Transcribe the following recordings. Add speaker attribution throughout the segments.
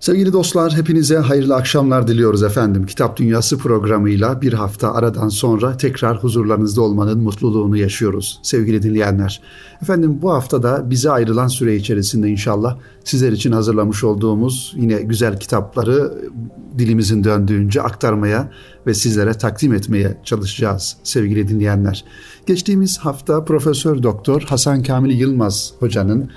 Speaker 1: Sevgili dostlar hepinize hayırlı akşamlar diliyoruz efendim. Kitap Dünyası programıyla bir hafta aradan sonra tekrar huzurlarınızda olmanın mutluluğunu yaşıyoruz sevgili dinleyenler. Efendim bu haftada bize ayrılan süre içerisinde inşallah sizler için hazırlamış olduğumuz yine güzel kitapları dilimizin döndüğünce aktarmaya ve sizlere takdim etmeye çalışacağız sevgili dinleyenler. Geçtiğimiz hafta Profesör Doktor Hasan Kamil Yılmaz hocanın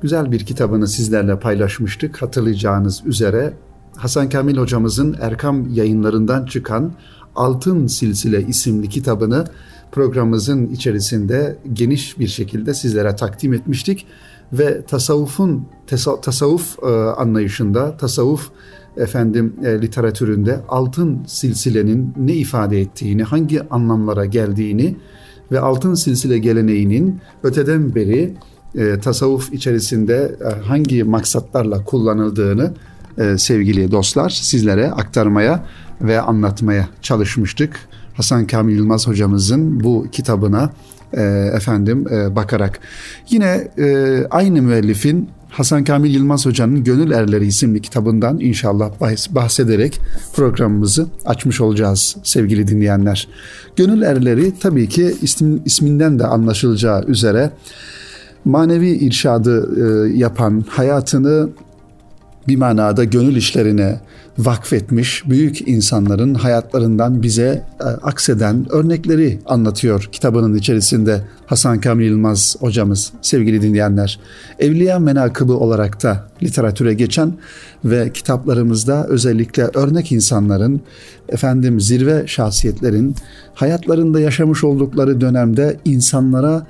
Speaker 1: güzel bir kitabını sizlerle paylaşmıştık. Hatırlayacağınız üzere Hasan Kamil hocamızın Erkam yayınlarından çıkan Altın Silsile isimli kitabını programımızın içerisinde geniş bir şekilde sizlere takdim etmiştik ve tasavvufun tasavvuf e, anlayışında, tasavvuf efendim e, literatüründe altın silsilenin ne ifade ettiğini, hangi anlamlara geldiğini ve altın silsile geleneğinin öteden beri e, tasavvuf içerisinde e, hangi maksatlarla kullanıldığını e, sevgili dostlar sizlere aktarmaya ve anlatmaya çalışmıştık. Hasan Kamil Yılmaz hocamızın bu kitabına e, efendim e, bakarak. Yine e, aynı müellifin Hasan Kamil Yılmaz Hoca'nın Gönül Erleri isimli kitabından inşallah bahsederek programımızı açmış olacağız sevgili dinleyenler. Gönül Erleri tabii ki ismin, isminden de anlaşılacağı üzere manevi irşadı e, yapan, hayatını bir manada gönül işlerine vakfetmiş büyük insanların hayatlarından bize e, akseden örnekleri anlatıyor kitabının içerisinde Hasan Kamil Yılmaz hocamız sevgili dinleyenler. Evliya menakıbı olarak da literatüre geçen ve kitaplarımızda özellikle örnek insanların, efendim zirve şahsiyetlerin hayatlarında yaşamış oldukları dönemde insanlara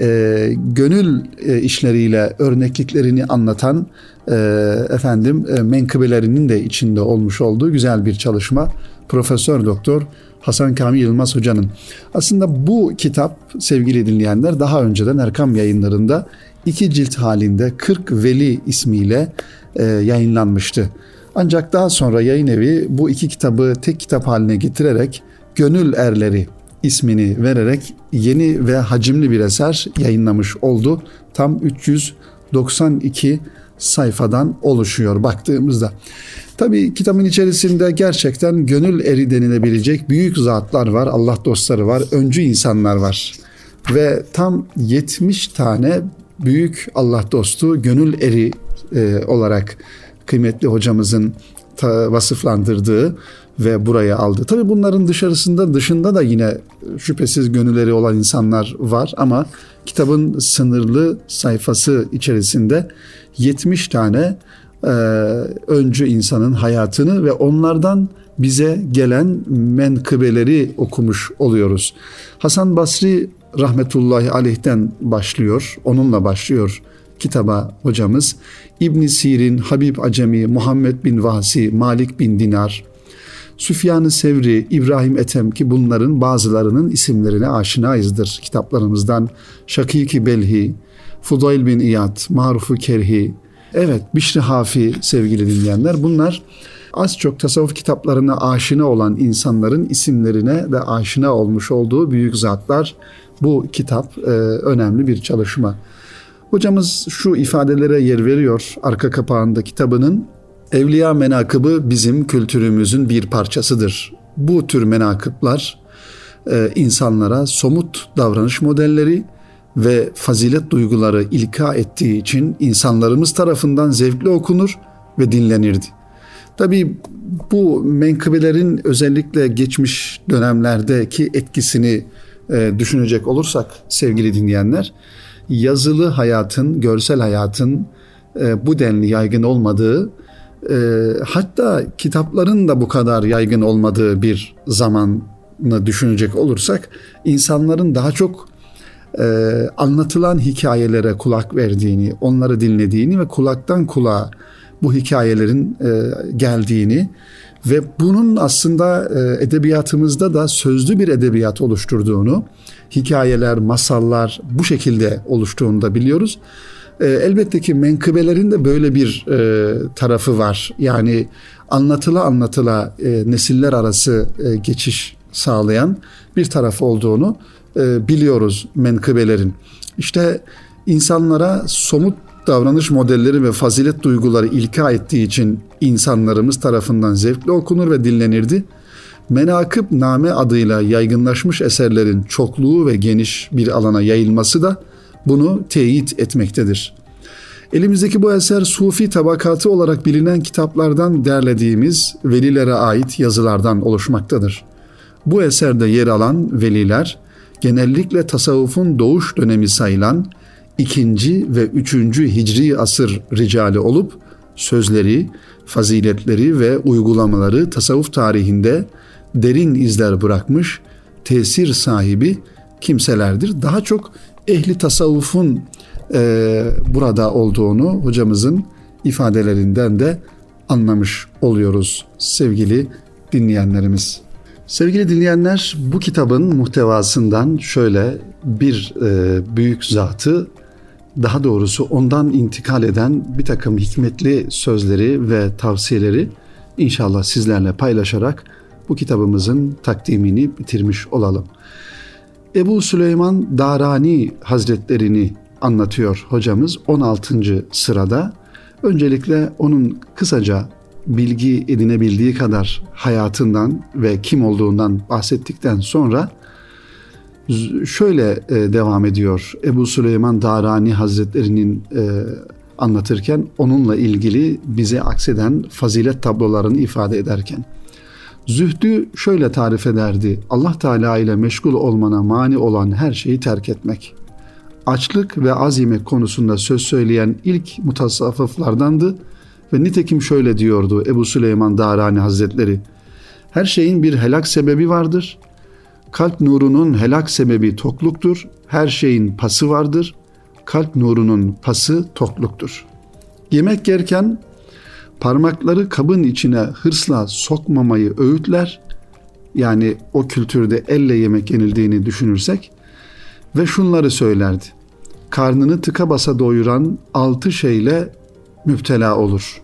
Speaker 1: e, gönül e, işleriyle örnekliklerini anlatan e, efendim e, menkıbelerinin de içinde olmuş olduğu güzel bir çalışma. Profesör Doktor Hasan Kamil Yılmaz Hoca'nın. Aslında bu kitap sevgili dinleyenler daha önceden Erkam yayınlarında iki cilt halinde 40 Veli ismiyle e, yayınlanmıştı. Ancak daha sonra yayın evi bu iki kitabı tek kitap haline getirerek Gönül Erleri ismini vererek yeni ve hacimli bir eser yayınlamış oldu. Tam 392 sayfadan oluşuyor baktığımızda. Tabi kitabın içerisinde gerçekten gönül eri denilebilecek büyük zatlar var, Allah dostları var, öncü insanlar var. Ve tam 70 tane büyük Allah dostu gönül eri e, olarak kıymetli hocamızın vasıflandırdığı ve buraya aldı. Tabii bunların dışarısında dışında da yine şüphesiz gönülleri olan insanlar var ama kitabın sınırlı sayfası içerisinde 70 tane e, öncü insanın hayatını ve onlardan bize gelen menkıbeleri okumuş oluyoruz. Hasan Basri rahmetullahi aleyhten başlıyor, onunla başlıyor kitaba hocamız. İbn Sirin, Habib Acemi, Muhammed bin Vasi, Malik bin Dinar, Süfyan-ı Sevri, İbrahim Ethem ki bunların bazılarının isimlerine aşinayızdır kitaplarımızdan. Şakiki Belhi, Fudayl bin İyad, Marufu Kerhi, evet Bişri Hafi sevgili dinleyenler bunlar az çok tasavvuf kitaplarına aşina olan insanların isimlerine de aşina olmuş olduğu büyük zatlar. Bu kitap e, önemli bir çalışma. Hocamız şu ifadelere yer veriyor arka kapağında kitabının. Evliya menakıbı bizim kültürümüzün bir parçasıdır. Bu tür menakıplar e, insanlara somut davranış modelleri ve fazilet duyguları ilka ettiği için insanlarımız tarafından zevkli okunur ve dinlenirdi. Tabi bu menkıbelerin özellikle geçmiş dönemlerdeki etkisini e, düşünecek olursak sevgili dinleyenler, yazılı hayatın, görsel hayatın e, bu denli yaygın olmadığı e, hatta kitapların da bu kadar yaygın olmadığı bir zamanı düşünecek olursak insanların daha çok e, anlatılan hikayelere kulak verdiğini, onları dinlediğini ve kulaktan kulağa bu hikayelerin e, geldiğini ve bunun aslında e, edebiyatımızda da sözlü bir edebiyat oluşturduğunu, hikayeler, masallar bu şekilde oluştuğunu da biliyoruz. E, elbette ki menkıbelerin de böyle bir e, tarafı var. Yani anlatıla anlatıla nesiller arası geçiş sağlayan bir taraf olduğunu biliyoruz menkıbelerin. İşte insanlara somut davranış modelleri ve fazilet duyguları ilka ettiği için insanlarımız tarafından zevkle okunur ve dinlenirdi. Menakıb name adıyla yaygınlaşmış eserlerin çokluğu ve geniş bir alana yayılması da bunu teyit etmektedir. Elimizdeki bu eser Sufi tabakatı olarak bilinen kitaplardan derlediğimiz velilere ait yazılardan oluşmaktadır. Bu eserde yer alan veliler genellikle tasavvufun doğuş dönemi sayılan ikinci ve üçüncü hicri asır ricali olup sözleri, faziletleri ve uygulamaları tasavvuf tarihinde derin izler bırakmış tesir sahibi kimselerdir. Daha çok ehli tasavvufun e, burada olduğunu hocamızın ifadelerinden de anlamış oluyoruz sevgili dinleyenlerimiz. Sevgili dinleyenler bu kitabın muhtevasından şöyle bir e, büyük zatı daha doğrusu ondan intikal eden bir takım hikmetli sözleri ve tavsiyeleri inşallah sizlerle paylaşarak bu kitabımızın takdimini bitirmiş olalım. Ebu Süleyman Darani Hazretlerini anlatıyor hocamız 16. sırada. Öncelikle onun kısaca bilgi edinebildiği kadar hayatından ve kim olduğundan bahsettikten sonra şöyle e, devam ediyor. Ebu Süleyman Darani Hazretleri'nin e, anlatırken onunla ilgili bize akseden fazilet tablolarını ifade ederken. Zühdü şöyle tarif ederdi. Allah Teala ile meşgul olmana mani olan her şeyi terk etmek. Açlık ve az yemek konusunda söz söyleyen ilk mutasavvıflardandı ve nitekim şöyle diyordu Ebu Süleyman Darani Hazretleri. Her şeyin bir helak sebebi vardır. Kalp nurunun helak sebebi tokluktur. Her şeyin pası vardır. Kalp nurunun pası tokluktur. Yemek yerken parmakları kabın içine hırsla sokmamayı öğütler. Yani o kültürde elle yemek yenildiğini düşünürsek ve şunları söylerdi. Karnını tıka basa doyuran altı şeyle müptela olur.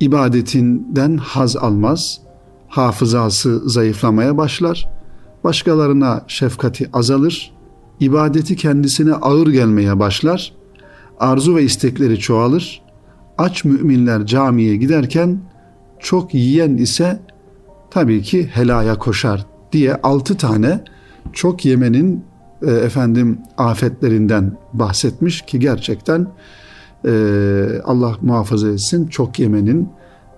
Speaker 1: İbadetinden haz almaz, hafızası zayıflamaya başlar, başkalarına şefkati azalır, ibadeti kendisine ağır gelmeye başlar, arzu ve istekleri çoğalır, aç müminler camiye giderken çok yiyen ise tabii ki helaya koşar diye altı tane çok yemenin e, efendim afetlerinden bahsetmiş ki gerçekten e, Allah muhafaza etsin çok yemenin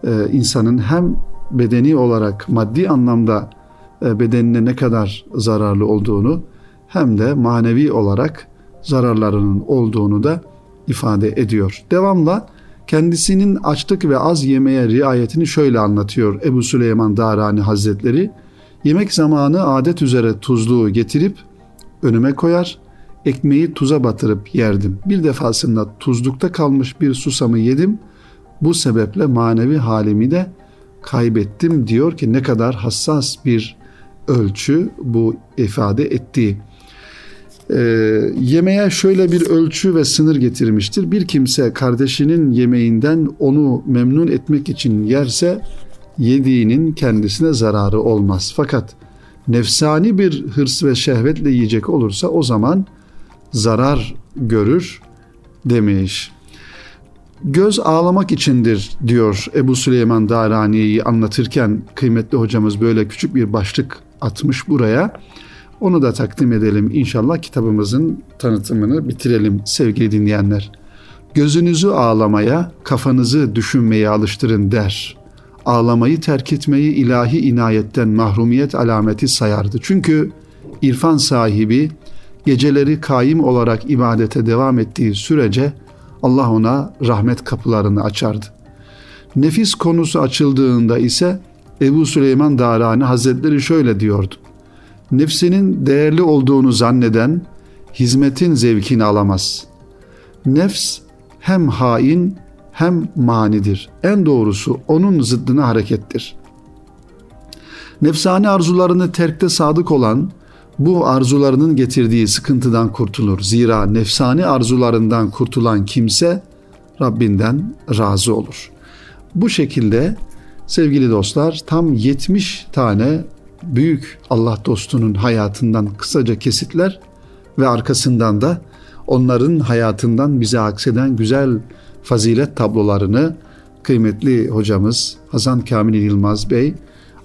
Speaker 1: e, insanın hem bedeni olarak maddi anlamda bedenine ne kadar zararlı olduğunu hem de manevi olarak zararlarının olduğunu da ifade ediyor. Devamla kendisinin açlık ve az yemeye riayetini şöyle anlatıyor Ebu Süleyman Darani Hazretleri. Yemek zamanı adet üzere tuzluğu getirip önüme koyar, ekmeği tuza batırıp yerdim. Bir defasında tuzlukta kalmış bir susamı yedim. Bu sebeple manevi halimi de kaybettim diyor ki ne kadar hassas bir ölçü bu ifade ettiği. Ee, yemeğe şöyle bir ölçü ve sınır getirmiştir. Bir kimse kardeşinin yemeğinden onu memnun etmek için yerse yediğinin kendisine zararı olmaz. Fakat nefsani bir hırs ve şehvetle yiyecek olursa o zaman zarar görür demiş. Göz ağlamak içindir diyor Ebu Süleyman Darani'yi anlatırken kıymetli hocamız böyle küçük bir başlık atmış buraya. Onu da takdim edelim inşallah kitabımızın tanıtımını bitirelim sevgili dinleyenler. Gözünüzü ağlamaya, kafanızı düşünmeye alıştırın der ağlamayı terk etmeyi ilahi inayetten mahrumiyet alameti sayardı. Çünkü irfan sahibi geceleri kaim olarak ibadete devam ettiği sürece Allah ona rahmet kapılarını açardı. Nefis konusu açıldığında ise Ebu Süleyman Darani Hazretleri şöyle diyordu. Nefsinin değerli olduğunu zanneden hizmetin zevkini alamaz. Nefs hem hain hem manidir. En doğrusu onun zıddına harekettir. Nefsani arzularını terkte sadık olan bu arzularının getirdiği sıkıntıdan kurtulur. Zira nefsani arzularından kurtulan kimse Rabbinden razı olur. Bu şekilde sevgili dostlar tam 70 tane büyük Allah dostunun hayatından kısaca kesitler ve arkasından da onların hayatından bize akseden güzel fazilet tablolarını kıymetli hocamız Hasan Kamil Yılmaz Bey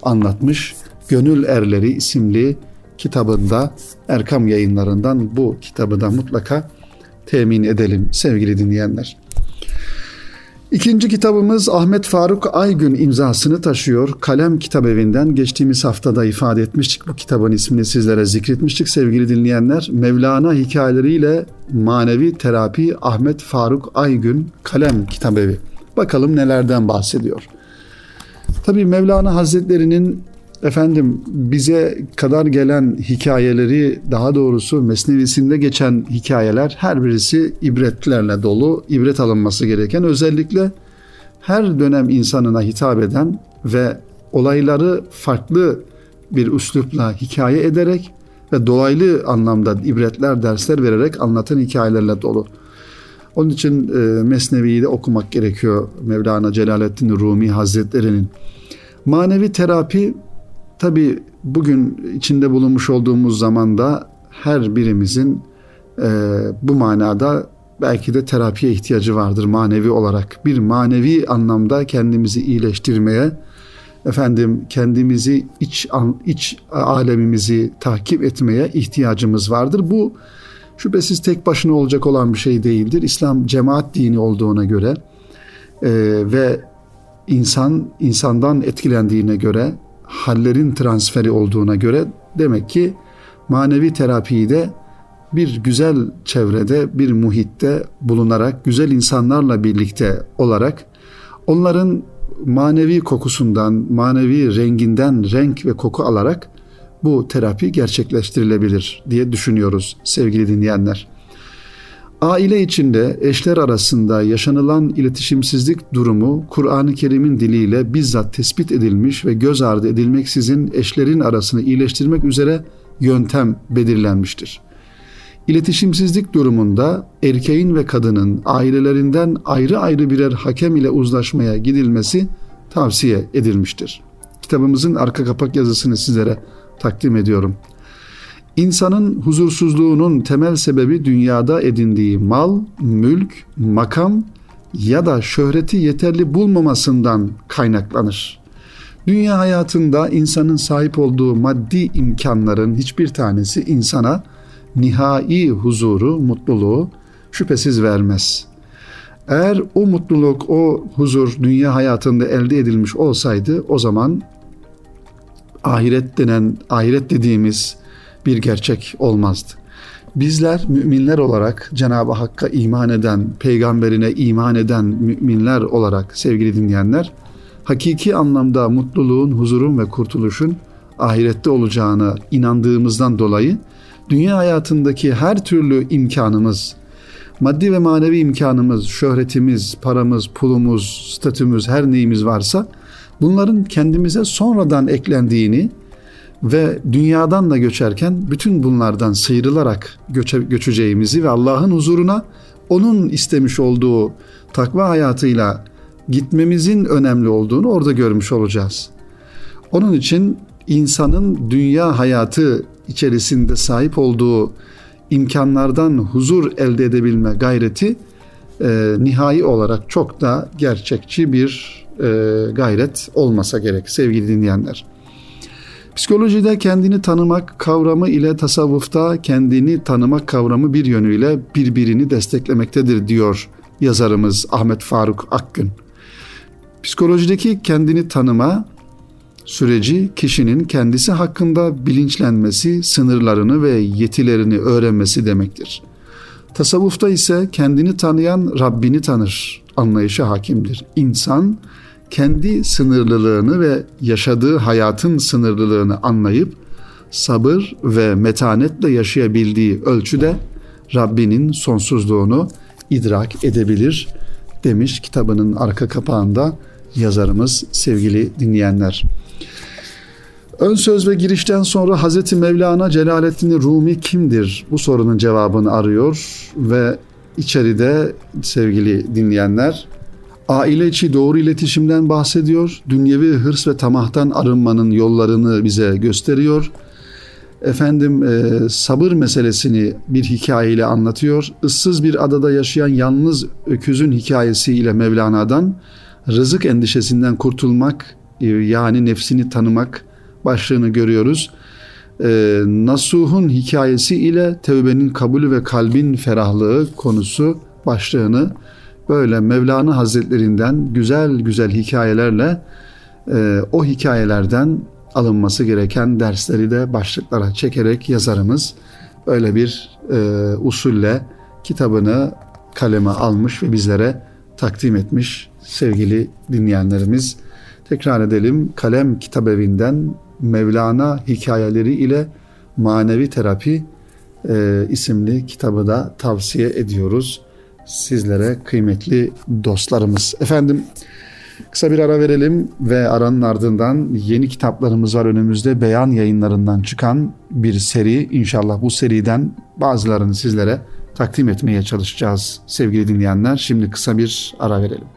Speaker 1: anlatmış. Gönül Erleri isimli kitabında Erkam yayınlarından bu kitabı da mutlaka temin edelim sevgili dinleyenler. İkinci kitabımız Ahmet Faruk Aygün imzasını taşıyor. Kalem Kitabevi'nden geçtiğimiz haftada ifade etmiştik. Bu kitabın ismini sizlere zikretmiştik sevgili dinleyenler. Mevlana hikayeleriyle manevi terapi Ahmet Faruk Aygün Kalem Kitabevi. Bakalım nelerden bahsediyor. Tabi Mevlana Hazretleri'nin efendim bize kadar gelen hikayeleri daha doğrusu Mesnevisinde geçen hikayeler her birisi ibretlerle dolu, ibret alınması gereken özellikle her dönem insanına hitap eden ve olayları farklı bir üslupla hikaye ederek ve dolaylı anlamda ibretler, dersler vererek anlatan hikayelerle dolu. Onun için e, Mesnevi'yi de okumak gerekiyor Mevlana Celaleddin Rumi Hazretleri'nin. Manevi terapi tabi bugün içinde bulunmuş olduğumuz zamanda her birimizin e, bu manada belki de terapiye ihtiyacı vardır manevi olarak. Bir manevi anlamda kendimizi iyileştirmeye, efendim kendimizi iç iç alemimizi takip etmeye ihtiyacımız vardır. Bu şüphesiz tek başına olacak olan bir şey değildir. İslam cemaat dini olduğuna göre e, ve insan insandan etkilendiğine göre hallerin transferi olduğuna göre demek ki manevi terapiyi de bir güzel çevrede, bir muhitte bulunarak, güzel insanlarla birlikte olarak onların manevi kokusundan, manevi renginden renk ve koku alarak bu terapi gerçekleştirilebilir diye düşünüyoruz sevgili dinleyenler. Aile içinde eşler arasında yaşanılan iletişimsizlik durumu Kur'an-ı Kerim'in diliyle bizzat tespit edilmiş ve göz ardı edilmeksizin eşlerin arasını iyileştirmek üzere yöntem belirlenmiştir. İletişimsizlik durumunda erkeğin ve kadının ailelerinden ayrı ayrı birer hakem ile uzlaşmaya gidilmesi tavsiye edilmiştir. Kitabımızın arka kapak yazısını sizlere takdim ediyorum. İnsanın huzursuzluğunun temel sebebi dünyada edindiği mal, mülk, makam ya da şöhreti yeterli bulmamasından kaynaklanır. Dünya hayatında insanın sahip olduğu maddi imkanların hiçbir tanesi insana nihai huzuru, mutluluğu şüphesiz vermez. Eğer o mutluluk, o huzur dünya hayatında elde edilmiş olsaydı o zaman ahiret denen, ahiret dediğimiz bir gerçek olmazdı. Bizler müminler olarak Cenab-ı Hakk'a iman eden, peygamberine iman eden müminler olarak sevgili dinleyenler, hakiki anlamda mutluluğun, huzurun ve kurtuluşun ahirette olacağına inandığımızdan dolayı dünya hayatındaki her türlü imkanımız, maddi ve manevi imkanımız, şöhretimiz, paramız, pulumuz, statümüz, her neyimiz varsa bunların kendimize sonradan eklendiğini ve dünyadan da göçerken bütün bunlardan sıyrılarak göçe, göçeceğimizi ve Allah'ın huzuruna onun istemiş olduğu takva hayatıyla gitmemizin önemli olduğunu orada görmüş olacağız. Onun için insanın dünya hayatı içerisinde sahip olduğu imkanlardan huzur elde edebilme gayreti e, nihai olarak çok da gerçekçi bir e, gayret olmasa gerek sevgili dinleyenler. Psikolojide kendini tanımak kavramı ile tasavvufta kendini tanımak kavramı bir yönüyle birbirini desteklemektedir diyor yazarımız Ahmet Faruk Akgün. Psikolojideki kendini tanıma süreci kişinin kendisi hakkında bilinçlenmesi, sınırlarını ve yetilerini öğrenmesi demektir. Tasavvufta ise kendini tanıyan Rabbini tanır anlayışı hakimdir. İnsan kendi sınırlılığını ve yaşadığı hayatın sınırlılığını anlayıp sabır ve metanetle yaşayabildiği ölçüde Rabbinin sonsuzluğunu idrak edebilir demiş kitabının arka kapağında yazarımız sevgili dinleyenler. Ön söz ve girişten sonra Hazreti Mevlana Celaleddin Rumi kimdir? Bu sorunun cevabını arıyor ve içeride sevgili dinleyenler aile içi doğru iletişimden bahsediyor. Dünyevi hırs ve tamahtan arınmanın yollarını bize gösteriyor. efendim e, sabır meselesini bir hikayeyle anlatıyor. Issız bir adada yaşayan yalnız öküzün hikayesiyle Mevlana'dan rızık endişesinden kurtulmak e, yani nefsini tanımak başlığını görüyoruz. E, Nasuh'un hikayesi ile tevbenin kabulü ve kalbin ferahlığı konusu başlığını böyle Mevlana Hazretlerinden güzel güzel hikayelerle e, o hikayelerden alınması gereken dersleri de başlıklara çekerek yazarımız öyle bir e, usulle kitabını kaleme almış ve bizlere takdim etmiş sevgili dinleyenlerimiz. Tekrar edelim Kalem Kitabevinden Mevlana hikayeleri ile manevi terapi e, isimli kitabı da tavsiye ediyoruz sizlere kıymetli dostlarımız. Efendim kısa bir ara verelim ve aranın ardından yeni kitaplarımız var önümüzde. Beyan yayınlarından çıkan bir seri. İnşallah bu seriden bazılarını sizlere takdim etmeye çalışacağız sevgili dinleyenler. Şimdi kısa bir ara verelim.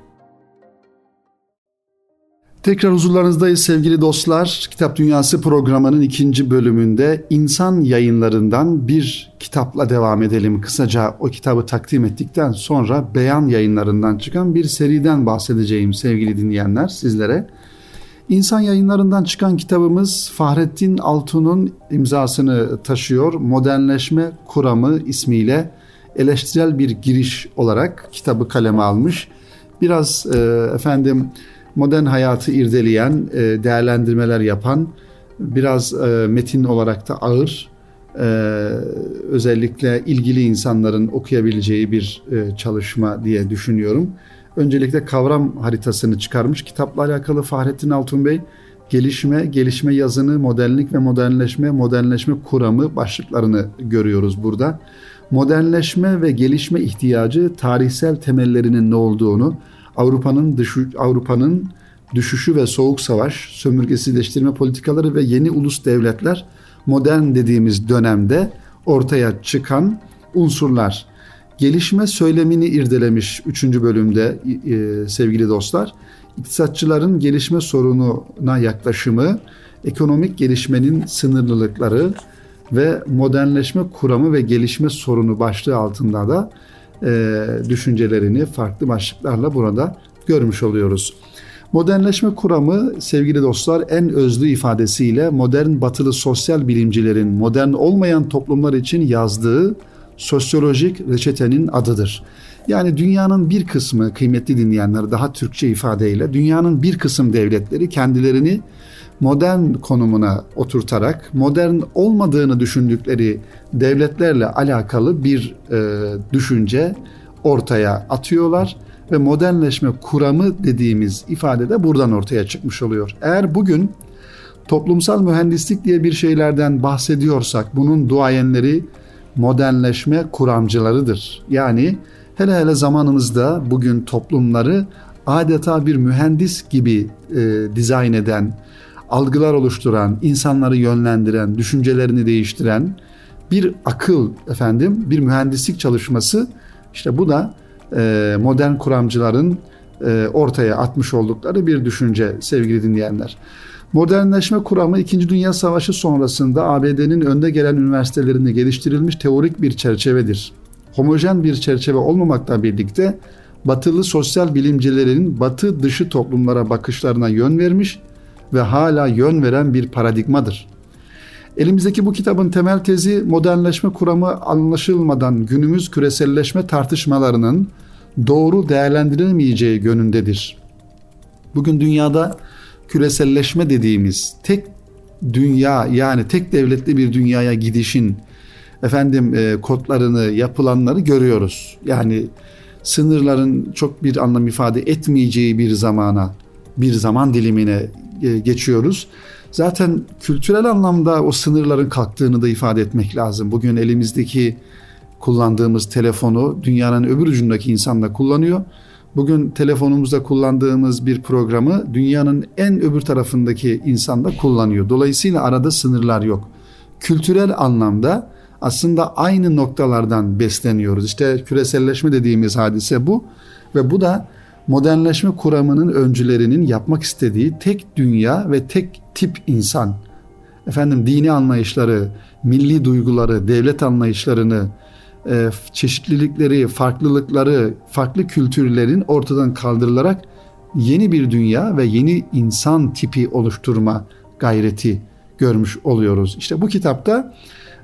Speaker 1: Tekrar huzurlarınızdayız sevgili dostlar. Kitap Dünyası programının ikinci bölümünde insan yayınlarından bir kitapla devam edelim. Kısaca o kitabı takdim ettikten sonra beyan yayınlarından çıkan bir seriden bahsedeceğim sevgili dinleyenler sizlere. İnsan yayınlarından çıkan kitabımız Fahrettin Altun'un imzasını taşıyor. Modernleşme Kuramı ismiyle eleştirel bir giriş olarak kitabı kaleme almış. Biraz e, efendim modern hayatı irdeleyen, e, değerlendirmeler yapan, biraz e, metin olarak da ağır, e, özellikle ilgili insanların okuyabileceği bir çalışma diye düşünüyorum. Öncelikle kavram haritasını çıkarmış. Kitapla alakalı Fahrettin Altun Bey gelişme, gelişme yazını, modernlik ve modernleşme, modernleşme kuramı başlıklarını görüyoruz burada. Modernleşme ve gelişme ihtiyacı tarihsel temellerinin ne olduğunu, Avrupa'nın düşü, Avrupa'nın düşüşü ve soğuk savaş, sömürgesizleştirme politikaları ve yeni ulus devletler modern dediğimiz dönemde ortaya çıkan unsurlar. Gelişme söylemini irdelemiş 3. bölümde e, sevgili dostlar. İktisatçıların gelişme sorununa yaklaşımı, ekonomik gelişmenin sınırlılıkları ve modernleşme kuramı ve gelişme sorunu başlığı altında da e, düşüncelerini farklı başlıklarla burada görmüş oluyoruz. Modernleşme kuramı sevgili dostlar en özlü ifadesiyle modern batılı sosyal bilimcilerin modern olmayan toplumlar için yazdığı sosyolojik reçetenin adıdır. Yani dünyanın bir kısmı kıymetli dinleyenler daha Türkçe ifadeyle dünyanın bir kısım devletleri kendilerini modern konumuna oturtarak modern olmadığını düşündükleri devletlerle alakalı bir e, düşünce ortaya atıyorlar ve modernleşme kuramı dediğimiz ifade de buradan ortaya çıkmış oluyor. Eğer bugün toplumsal mühendislik diye bir şeylerden bahsediyorsak bunun duayenleri modernleşme kuramcılarıdır. Yani hele hele zamanımızda bugün toplumları adeta bir mühendis gibi e, dizayn eden, algılar oluşturan, insanları yönlendiren, düşüncelerini değiştiren bir akıl efendim, bir mühendislik çalışması. İşte bu da e, modern kuramcıların e, ortaya atmış oldukları bir düşünce sevgili dinleyenler. Modernleşme kuramı 2. Dünya Savaşı sonrasında ABD'nin önde gelen üniversitelerinde geliştirilmiş teorik bir çerçevedir. Homojen bir çerçeve olmamakla birlikte batılı sosyal bilimcilerin batı dışı toplumlara bakışlarına yön vermiş ve hala yön veren bir paradigmadır. Elimizdeki bu kitabın temel tezi modernleşme kuramı anlaşılmadan günümüz küreselleşme tartışmalarının doğru değerlendirilemeyeceği yönündedir. Bugün dünyada küreselleşme dediğimiz tek dünya yani tek devletli bir dünyaya gidişin efendim e, kodlarını, yapılanları görüyoruz. Yani sınırların çok bir anlam ifade etmeyeceği bir zamana, bir zaman dilimine geçiyoruz. Zaten kültürel anlamda o sınırların kalktığını da ifade etmek lazım. Bugün elimizdeki kullandığımız telefonu dünyanın öbür ucundaki insan da kullanıyor. Bugün telefonumuzda kullandığımız bir programı dünyanın en öbür tarafındaki insan da kullanıyor. Dolayısıyla arada sınırlar yok. Kültürel anlamda aslında aynı noktalardan besleniyoruz. İşte küreselleşme dediğimiz hadise bu ve bu da modernleşme kuramının öncülerinin yapmak istediği tek dünya ve tek tip insan efendim dini anlayışları, milli duyguları, devlet anlayışlarını, e, çeşitlilikleri, farklılıkları, farklı kültürlerin ortadan kaldırılarak yeni bir dünya ve yeni insan tipi oluşturma gayreti görmüş oluyoruz. İşte bu kitapta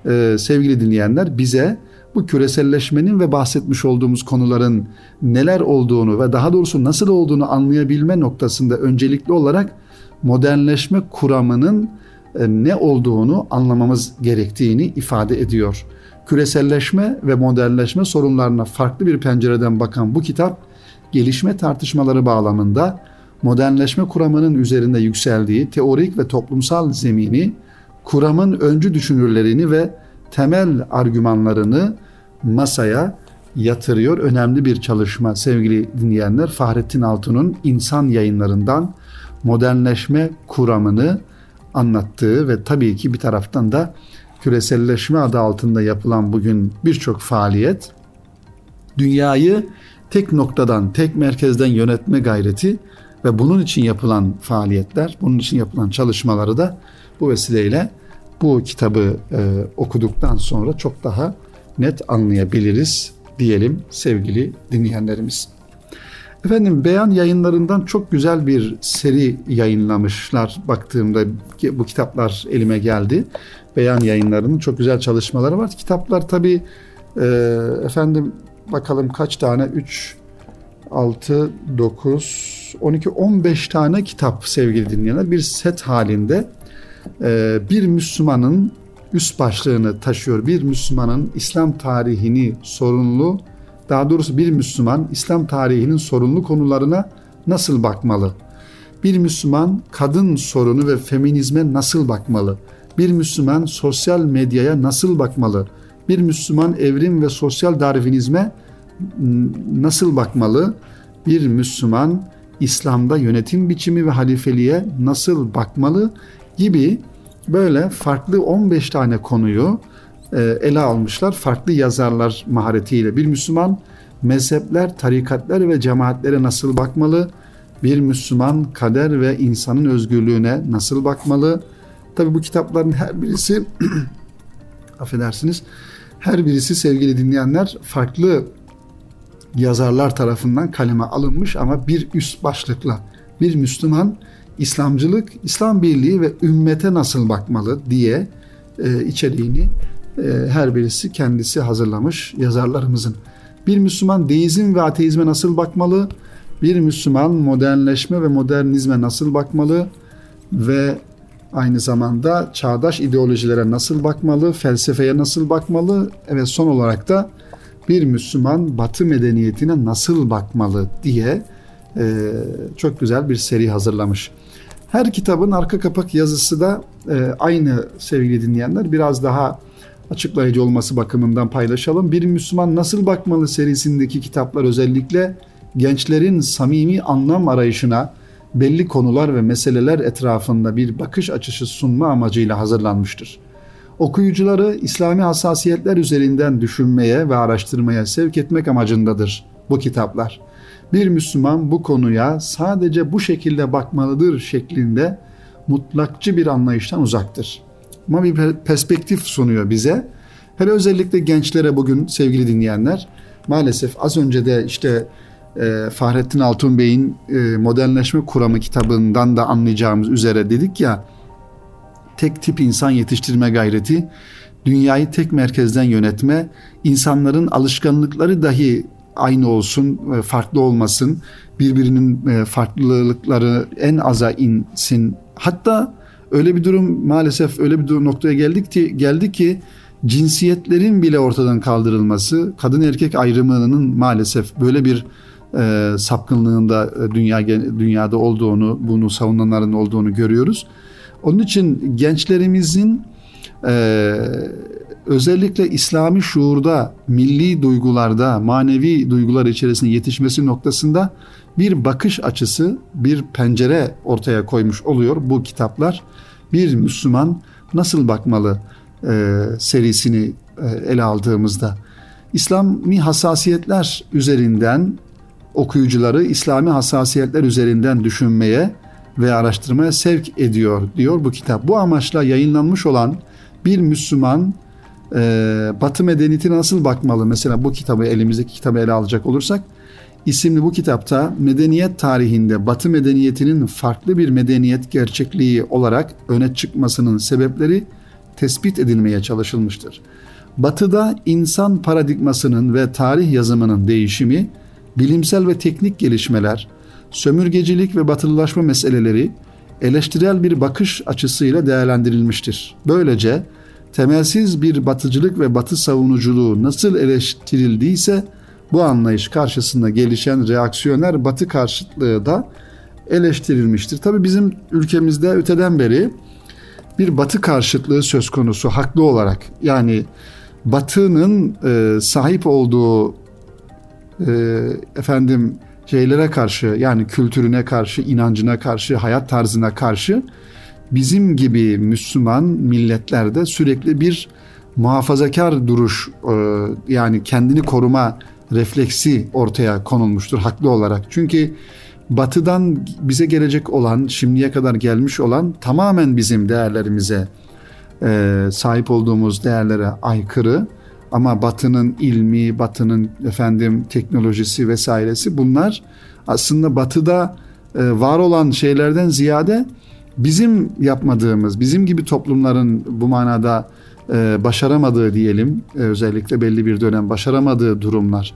Speaker 1: e, sevgili dinleyenler bize bu küreselleşmenin ve bahsetmiş olduğumuz konuların neler olduğunu ve daha doğrusu nasıl olduğunu anlayabilme noktasında öncelikli olarak modernleşme kuramının e, ne olduğunu anlamamız gerektiğini ifade ediyor. Küreselleşme ve modernleşme sorunlarına farklı bir pencereden bakan bu kitap gelişme tartışmaları bağlamında modernleşme kuramının üzerinde yükseldiği teorik ve toplumsal zemini, kuramın öncü düşünürlerini ve temel argümanlarını masaya yatırıyor. Önemli bir çalışma sevgili dinleyenler. Fahrettin Altun'un insan yayınlarından modernleşme kuramını anlattığı ve tabii ki bir taraftan da küreselleşme adı altında yapılan bugün birçok faaliyet dünyayı tek noktadan, tek merkezden yönetme gayreti ve bunun için yapılan faaliyetler, bunun için yapılan çalışmaları da bu vesileyle bu kitabı e, okuduktan sonra çok daha net anlayabiliriz diyelim sevgili dinleyenlerimiz. Efendim beyan yayınlarından çok güzel bir seri yayınlamışlar. Baktığımda bu kitaplar elime geldi. Beyan yayınlarının çok güzel çalışmaları var. Kitaplar tabi e, efendim bakalım kaç tane 3 6 9 12 15 tane kitap sevgili dinleyenler bir set halinde bir Müslümanın üst başlığını taşıyor. Bir Müslümanın İslam tarihini sorunlu, daha doğrusu bir Müslüman İslam tarihinin sorunlu konularına nasıl bakmalı? Bir Müslüman kadın sorunu ve feminizme nasıl bakmalı? Bir Müslüman sosyal medyaya nasıl bakmalı? Bir Müslüman evrim ve sosyal darwinizme nasıl bakmalı? Bir Müslüman İslam'da yönetim biçimi ve halifeliğe nasıl bakmalı gibi Böyle farklı 15 tane konuyu e, ele almışlar farklı yazarlar maharetiyle. Bir Müslüman mezhepler, tarikatlar ve cemaatlere nasıl bakmalı? Bir Müslüman kader ve insanın özgürlüğüne nasıl bakmalı? Tabi bu kitapların her birisi affedersiniz her birisi sevgili dinleyenler farklı yazarlar tarafından kaleme alınmış ama bir üst başlıkla bir Müslüman İslamcılık, İslam birliği ve ümmete nasıl bakmalı diye e, içeriğini e, her birisi kendisi hazırlamış yazarlarımızın. Bir Müslüman deizm ve ateizme nasıl bakmalı? Bir Müslüman modernleşme ve modernizme nasıl bakmalı? Ve aynı zamanda çağdaş ideolojilere nasıl bakmalı? Felsefeye nasıl bakmalı? Evet son olarak da bir Müslüman Batı medeniyetine nasıl bakmalı diye e, çok güzel bir seri hazırlamış. Her kitabın arka kapak yazısı da e, aynı sevgili dinleyenler. Biraz daha açıklayıcı olması bakımından paylaşalım. Bir Müslüman Nasıl Bakmalı serisindeki kitaplar özellikle gençlerin samimi anlam arayışına belli konular ve meseleler etrafında bir bakış açısı sunma amacıyla hazırlanmıştır. Okuyucuları İslami hassasiyetler üzerinden düşünmeye ve araştırmaya sevk etmek amacındadır bu kitaplar bir Müslüman bu konuya sadece bu şekilde bakmalıdır şeklinde mutlakçı bir anlayıştan uzaktır. Ama bir perspektif sunuyor bize. Hele özellikle gençlere bugün sevgili dinleyenler maalesef az önce de işte e, Fahrettin Altun Bey'in e, Modernleşme Kuramı kitabından da anlayacağımız üzere dedik ya tek tip insan yetiştirme gayreti, dünyayı tek merkezden yönetme, insanların alışkanlıkları dahi aynı olsun, e, farklı olmasın, birbirinin e, farklılıkları en aza insin. Hatta öyle bir durum maalesef öyle bir durum noktaya geldik ki geldi ki cinsiyetlerin bile ortadan kaldırılması, kadın erkek ayrımının maalesef böyle bir e, sapkınlığında e, dünya dünyada olduğunu, bunu savunanların olduğunu görüyoruz. Onun için gençlerimizin e, özellikle İslami şuurda, milli duygularda, manevi duygular içerisinde yetişmesi noktasında bir bakış açısı, bir pencere ortaya koymuş oluyor bu kitaplar. Bir Müslüman nasıl bakmalı e, serisini e, ele aldığımızda. İslami hassasiyetler üzerinden okuyucuları İslami hassasiyetler üzerinden düşünmeye ve araştırmaya sevk ediyor diyor bu kitap. Bu amaçla yayınlanmış olan bir Müslüman e, Batı medeniyetine nasıl bakmalı? Mesela bu kitabı elimizdeki kitabı ele alacak olursak isimli bu kitapta medeniyet tarihinde Batı medeniyetinin farklı bir medeniyet gerçekliği olarak öne çıkmasının sebepleri tespit edilmeye çalışılmıştır. Batı'da insan paradigmasının ve tarih yazımının değişimi, bilimsel ve teknik gelişmeler, sömürgecilik ve batılılaşma meseleleri eleştirel bir bakış açısıyla değerlendirilmiştir. Böylece temelsiz bir batıcılık ve batı savunuculuğu nasıl eleştirildiyse bu anlayış karşısında gelişen reaksiyoner batı karşıtlığı da eleştirilmiştir. Tabii bizim ülkemizde öteden beri bir batı karşıtlığı söz konusu haklı olarak. Yani batının e, sahip olduğu e, efendim şeylere karşı yani kültürüne karşı, inancına karşı, hayat tarzına karşı bizim gibi Müslüman milletlerde sürekli bir muhafazakar duruş e, yani kendini koruma refleksi ortaya konulmuştur haklı olarak. Çünkü batıdan bize gelecek olan, şimdiye kadar gelmiş olan tamamen bizim değerlerimize e, sahip olduğumuz değerlere aykırı ama batının ilmi, batının efendim teknolojisi vesairesi bunlar aslında batıda e, var olan şeylerden ziyade bizim yapmadığımız, bizim gibi toplumların bu manada e, başaramadığı diyelim, e, özellikle belli bir dönem başaramadığı durumlar.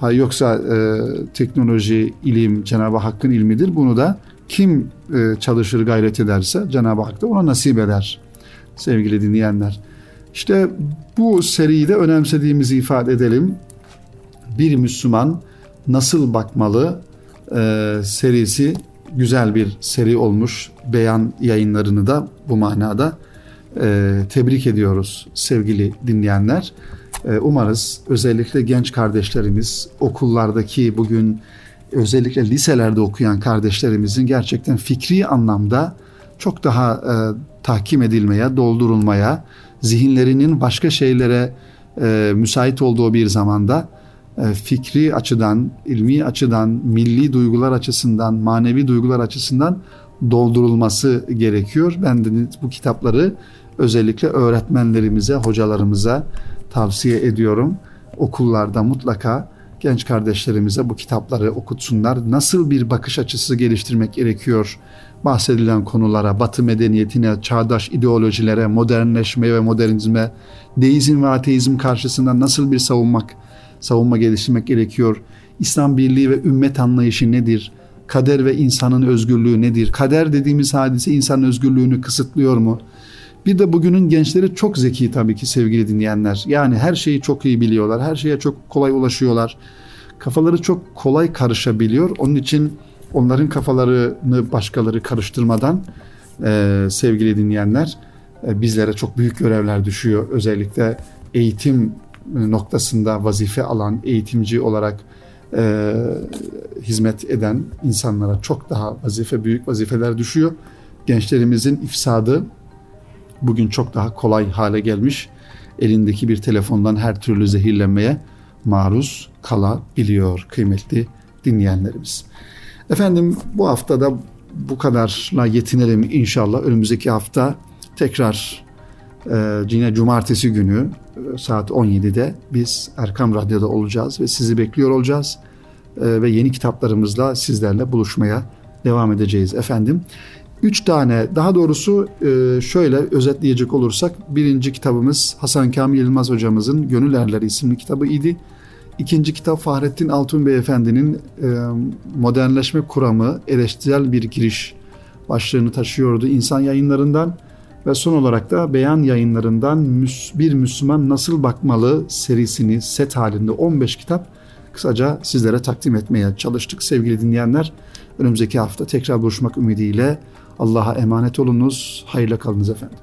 Speaker 1: Ha, yoksa e, teknoloji, ilim Cenab-ı Hakk'ın ilmidir. Bunu da kim e, çalışır gayret ederse Cenab-ı Hak da ona nasip eder sevgili dinleyenler. İşte bu seriyi de önemsediğimizi ifade edelim. Bir Müslüman nasıl bakmalı e, serisi güzel bir seri olmuş. Beyan yayınlarını da bu manada e, tebrik ediyoruz sevgili dinleyenler. E, umarız özellikle genç kardeşlerimiz okullardaki bugün özellikle liselerde okuyan kardeşlerimizin gerçekten fikri anlamda çok daha e, tahkim edilmeye, doldurulmaya, zihinlerinin başka şeylere e, müsait olduğu bir zamanda fikri açıdan, ilmi açıdan, milli duygular açısından, manevi duygular açısından doldurulması gerekiyor. Ben de bu kitapları özellikle öğretmenlerimize, hocalarımıza tavsiye ediyorum. Okullarda mutlaka genç kardeşlerimize bu kitapları okutsunlar. Nasıl bir bakış açısı geliştirmek gerekiyor bahsedilen konulara, Batı medeniyetine, çağdaş ideolojilere, modernleşmeye ve modernizme, deizm ve ateizm karşısında nasıl bir savunmak, savunma geliştirmek gerekiyor? İslam birliği ve ümmet anlayışı nedir? Kader ve insanın özgürlüğü nedir? Kader dediğimiz hadise insanın özgürlüğünü kısıtlıyor mu? Bir de bugünün gençleri çok zeki tabii ki sevgili dinleyenler. Yani her şeyi çok iyi biliyorlar. Her şeye çok kolay ulaşıyorlar. Kafaları çok kolay karışabiliyor. Onun için onların kafalarını başkaları karıştırmadan e, sevgili dinleyenler e, bizlere çok büyük görevler düşüyor. Özellikle eğitim noktasında vazife alan eğitimci olarak e, hizmet eden insanlara çok daha vazife büyük vazifeler düşüyor. Gençlerimizin ifsadı bugün çok daha kolay hale gelmiş. Elindeki bir telefondan her türlü zehirlenmeye maruz kalabiliyor kıymetli dinleyenlerimiz. Efendim bu haftada bu kadarla yetinelim inşallah. Önümüzdeki hafta tekrar e, yine cumartesi günü e, saat 17'de biz Erkam Radyo'da olacağız ve sizi bekliyor olacağız. E, ve yeni kitaplarımızla sizlerle buluşmaya devam edeceğiz efendim. Üç tane daha doğrusu e, şöyle özetleyecek olursak birinci kitabımız Hasan Kamil Yılmaz hocamızın Gönül Erleri isimli kitabı idi. İkinci kitap Fahrettin Altun Beyefendi'nin e, modernleşme kuramı eleştirel bir giriş başlığını taşıyordu insan yayınlarından ve son olarak da beyan yayınlarından bir Müslüman nasıl bakmalı serisini set halinde 15 kitap kısaca sizlere takdim etmeye çalıştık sevgili dinleyenler. Önümüzdeki hafta tekrar buluşmak ümidiyle Allah'a emanet olunuz. Hayırla kalınız efendim.